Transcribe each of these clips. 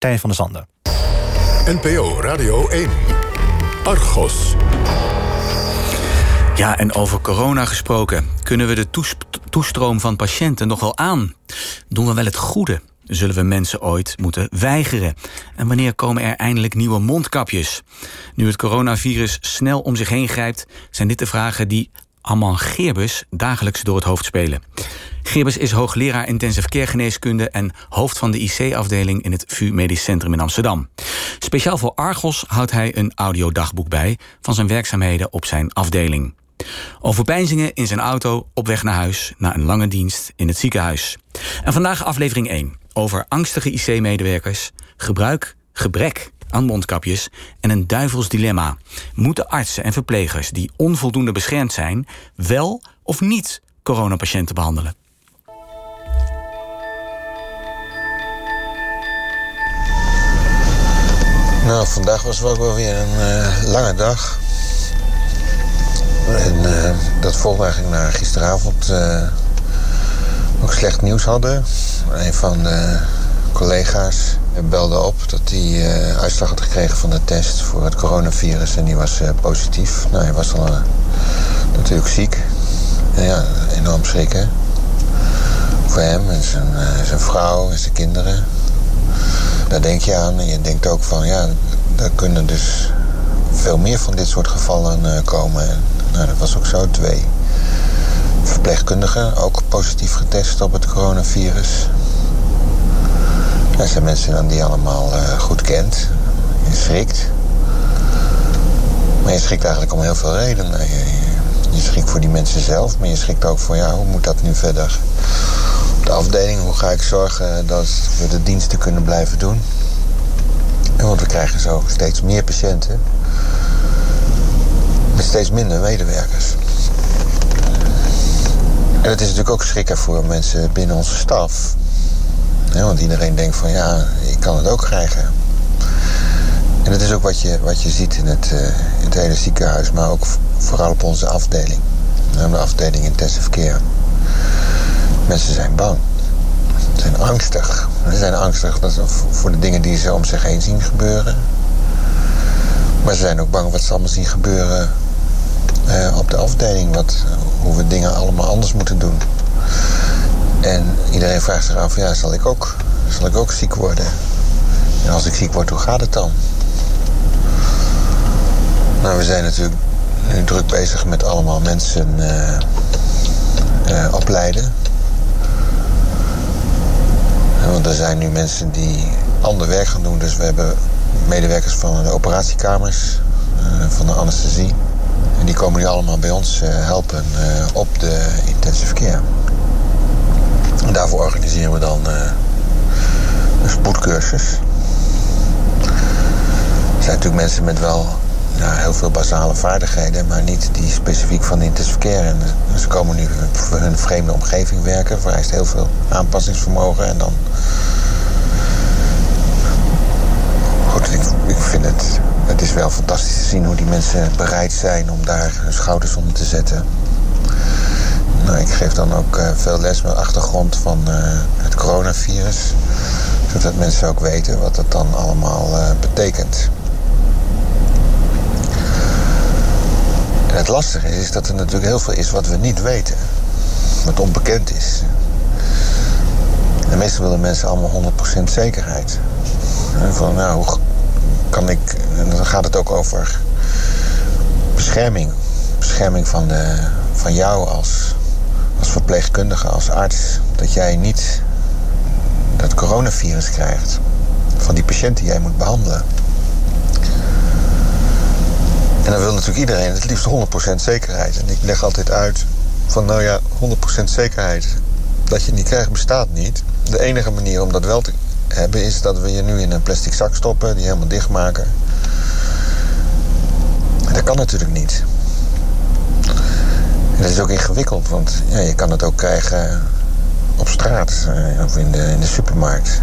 Tijn van der Zanden. NPO Radio 1. Argos. Ja, en over corona gesproken. Kunnen we de toestroom van patiënten nog wel aan? Doen we wel het goede? Zullen we mensen ooit moeten weigeren? En wanneer komen er eindelijk nieuwe mondkapjes? Nu het coronavirus snel om zich heen grijpt, zijn dit de vragen die Amman Geerbus dagelijks door het hoofd spelen. Geerbus is hoogleraar intensive care geneeskunde en hoofd van de IC-afdeling in het VU Medisch Centrum in Amsterdam. Speciaal voor Argos houdt hij een audiodagboek bij van zijn werkzaamheden op zijn afdeling. Over pijnzingen in zijn auto op weg naar huis na een lange dienst in het ziekenhuis. En vandaag aflevering 1 over angstige IC-medewerkers, gebruik, gebrek aan mondkapjes en een duivels dilemma. Moeten artsen en verplegers die onvoldoende beschermd zijn wel of niet coronapatiënten behandelen? Nou, vandaag was ook wel weer een uh, lange dag. En uh, dat volgde eigenlijk naar gisteravond uh, ook slecht nieuws hadden. Een van collega's belde op dat hij uitslag had gekregen van de test voor het coronavirus en die was positief. Nou, hij was al natuurlijk ziek. En ja, enorm schrikken. Voor hem en zijn, zijn vrouw en zijn kinderen. Daar denk je aan en je denkt ook van ja, er kunnen dus veel meer van dit soort gevallen komen. Nou, dat was ook zo. Twee verpleegkundigen, ook positief getest op het coronavirus. Dat zijn mensen die je allemaal uh, goed kent. Je schrikt. Maar je schrikt eigenlijk om heel veel redenen. Je, je, schrikt voor die mensen zelf, maar je schrikt ook voor, ja, hoe moet dat nu verder? Op de afdeling, hoe ga ik zorgen dat we de diensten kunnen blijven doen? want we krijgen zo steeds meer patiënten met steeds minder medewerkers. En het is natuurlijk ook schrikken voor mensen binnen onze staf. Want iedereen denkt van ja, ik kan het ook krijgen. En dat is ook wat je, wat je ziet in het, uh, in het hele ziekenhuis, maar ook vooral op onze afdeling. De afdeling intensive care. Mensen zijn bang. Ze zijn angstig. Ze zijn angstig voor de dingen die ze om zich heen zien gebeuren. Maar ze zijn ook bang wat ze allemaal zien gebeuren uh, op de afdeling. Wat, hoe we dingen allemaal anders moeten doen. En iedereen vraagt zich af, ja, zal ik ook, zal ik ook ziek worden? En als ik ziek word, hoe gaat het dan? Nou, we zijn natuurlijk nu druk bezig met allemaal mensen uh, uh, opleiden. Want er zijn nu mensen die ander werk gaan doen. Dus we hebben medewerkers van de operatiekamers, van de anesthesie. En die komen nu allemaal bij ons helpen op de intensive care. Daarvoor organiseren we dan een spoedcursus. Er zijn natuurlijk mensen met wel heel veel basale vaardigheden, maar niet die specifiek van de intensive care. En ze komen nu voor hun vreemde omgeving werken, vereist heel veel aanpassingsvermogen. En dan. Goed, ik, ik vind het. Het is wel fantastisch te zien hoe die mensen bereid zijn om daar hun schouders onder te zetten. Nou, ik geef dan ook uh, veel les met achtergrond van uh, het coronavirus. Zodat mensen ook weten wat het dan allemaal uh, betekent. En het lastige is, is dat er natuurlijk heel veel is wat we niet weten. Wat onbekend is. En meestal willen mensen allemaal 100% zekerheid. Van, nou, hoe kan ik... En dan gaat het ook over bescherming. Bescherming van, de, van jou als, als verpleegkundige, als arts. Dat jij niet dat coronavirus krijgt. Van die patiënt die jij moet behandelen. En dan wil natuurlijk iedereen het liefst 100% zekerheid. En ik leg altijd uit van nou ja, 100% zekerheid dat je het niet krijgt bestaat niet. De enige manier om dat wel te hebben is dat we je nu in een plastic zak stoppen, die helemaal dicht maken. En dat kan natuurlijk niet. Dat is ook ingewikkeld, want ja, je kan het ook krijgen op straat eh, of in de, in de supermarkt.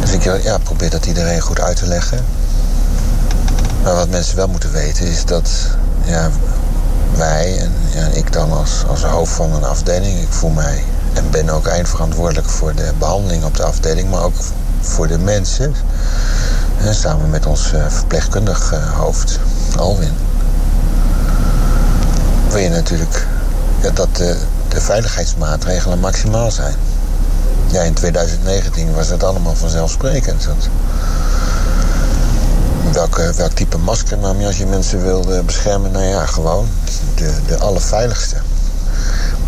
Dus ik ja, probeer dat iedereen goed uit te leggen. Maar wat mensen wel moeten weten is dat ja, wij en ja, ik dan als, als hoofd van een afdeling, ik voel mij en ben ook eindverantwoordelijk voor de behandeling op de afdeling, maar ook voor de mensen. En samen met ons verpleegkundig hoofd, Alwin. Wil je natuurlijk dat de, veiligheidsmaatregelen maximaal zijn. Ja, in 2019 was het allemaal vanzelfsprekend. Welke, welk type masker nam je als je mensen wilde beschermen? Nou ja, gewoon de, de allerveiligste.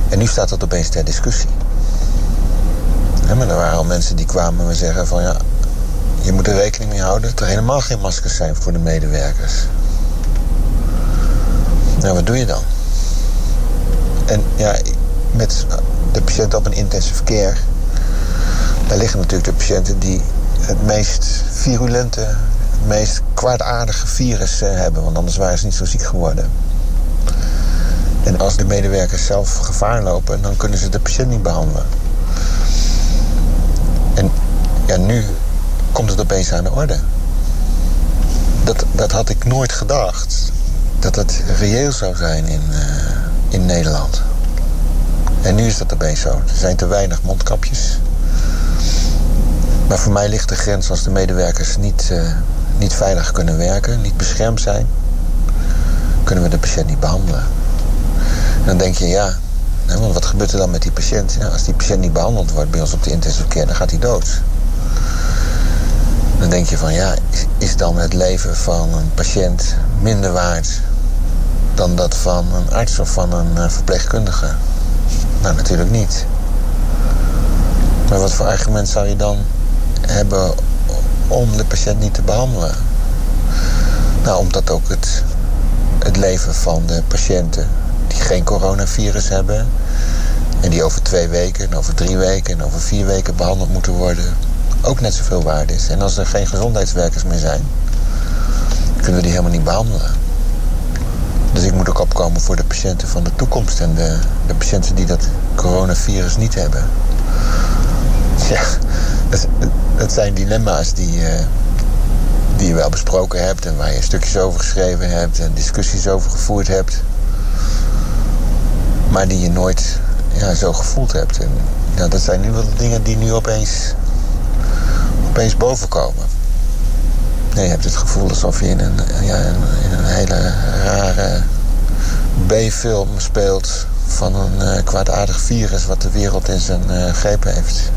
En nu staat dat opeens ter discussie. maar er waren al mensen die kwamen en zeggen van ja, je moet er rekening mee houden dat er helemaal geen maskers zijn voor de medewerkers. Nou, wat doe je dan? En ja, met de patiënten op een intensive care, daar liggen natuurlijk de patiënten die het meest virulente, het meest kwaadaardige virus eh, hebben, want anders waren ze niet zo ziek geworden. En als de medewerkers zelf gevaar lopen, dan kunnen ze de patiënt niet behandelen. En ja, nu komt het opeens aan de orde. Dat, dat had ik nooit gedacht. Dat het reëel zou zijn in, uh, in Nederland. En nu is dat opeens zo. Er zijn te weinig mondkapjes. Maar voor mij ligt de grens als de medewerkers niet, uh, niet veilig kunnen werken, niet beschermd zijn, kunnen we de patiënt niet behandelen. En dan denk je, ja, want wat gebeurt er dan met die patiënt? Als die patiënt niet behandeld wordt bij ons op de intensive care, dan gaat hij dood. Dan denk je van, ja, is dan het leven van een patiënt minder waard dan dat van een arts of van een eh, verpleegkundige? Nou, natuurlijk niet. Maar wat voor argument zou je dan hebben om de patiënt niet te behandelen? Nou, omdat ook het, het leven van de patiënten die geen coronavirus hebben... en die over twee weken, en over drie weken en over vier weken behandeld moeten worden... ook net zoveel waard is. En als er geen gezondheidswerkers meer zijn... kunnen we die helemaal niet behandelen. Dus ik moet ook opkomen voor de patiënten van de toekomst en de, de patiënten die dat coronavirus niet hebben. Ja, het, zijn dilemma's die, uh, die je wel besproken hebt en waar je stukjes over geschreven hebt en discussies over gevoerd hebt. Maar die je nooit ja, zo gevoeld hebt. En ja, dat zijn nu wel de dingen die nu opeens, opeens bovenkomen. Nee, je hebt het gevoel alsof je in een, ja, in een hele rare B-film speelt van een uh, kwaadaardig virus wat de wereld in zijn uh, greep heeft.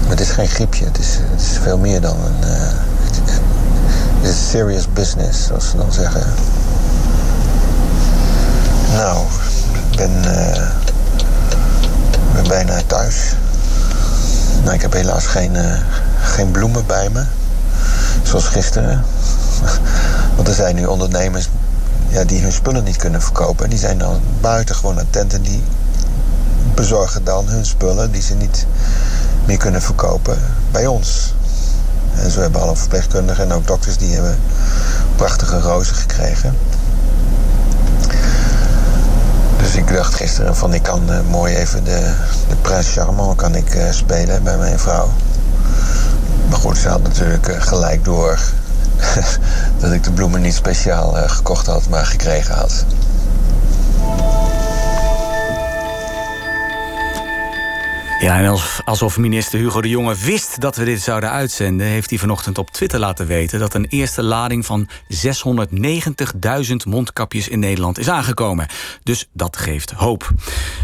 Maar het is geen griepje, het is, het is veel meer dan een. Uh, het is serious business, zoals ze dan zeggen. Nou, ik ben, ben bijna thuis. Nou, ik heb helaas geen, geen bloemen bij me. Zoals gisteren. Want er zijn nu ondernemers ja, die hun spullen niet kunnen verkopen. Die zijn dan buitengewoon attent en die bezorgen dan hun spullen die ze niet meer kunnen verkopen bij ons. En zo hebben alle verpleegkundigen en ook dokters die hebben prachtige rozen gekregen. Dus ik dacht gisteren van ik kan uh, mooi even de, de prijs Charmant kan ik, uh, spelen bij mijn vrouw. Maar goed, ze had natuurlijk uh, gelijk door dat ik de bloemen niet speciaal uh, gekocht had, maar gekregen had. Ja, en alsof minister Hugo de Jonge wist dat we dit zouden uitzenden, heeft hij vanochtend op Twitter laten weten dat een eerste lading van 690.000 mondkapjes in Nederland is aangekomen. Dus dat geeft hoop.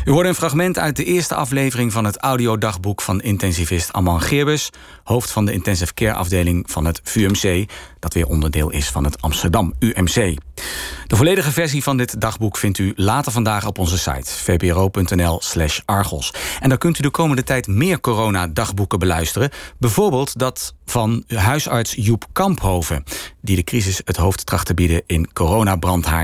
U hoorde een fragment uit de eerste aflevering van het audiodagboek van intensivist Amman Geerbus, hoofd van de intensive care afdeling van het VUMC, dat weer onderdeel is van het Amsterdam UMC. De volledige versie van dit dagboek vindt u later vandaag op onze site vpro.nl/slash argos. En dan kunt u de komende tijd meer corona-dagboeken beluisteren. Bijvoorbeeld dat van huisarts Joep Kamphoven, die de crisis het hoofd tracht te bieden in coronabrandhaard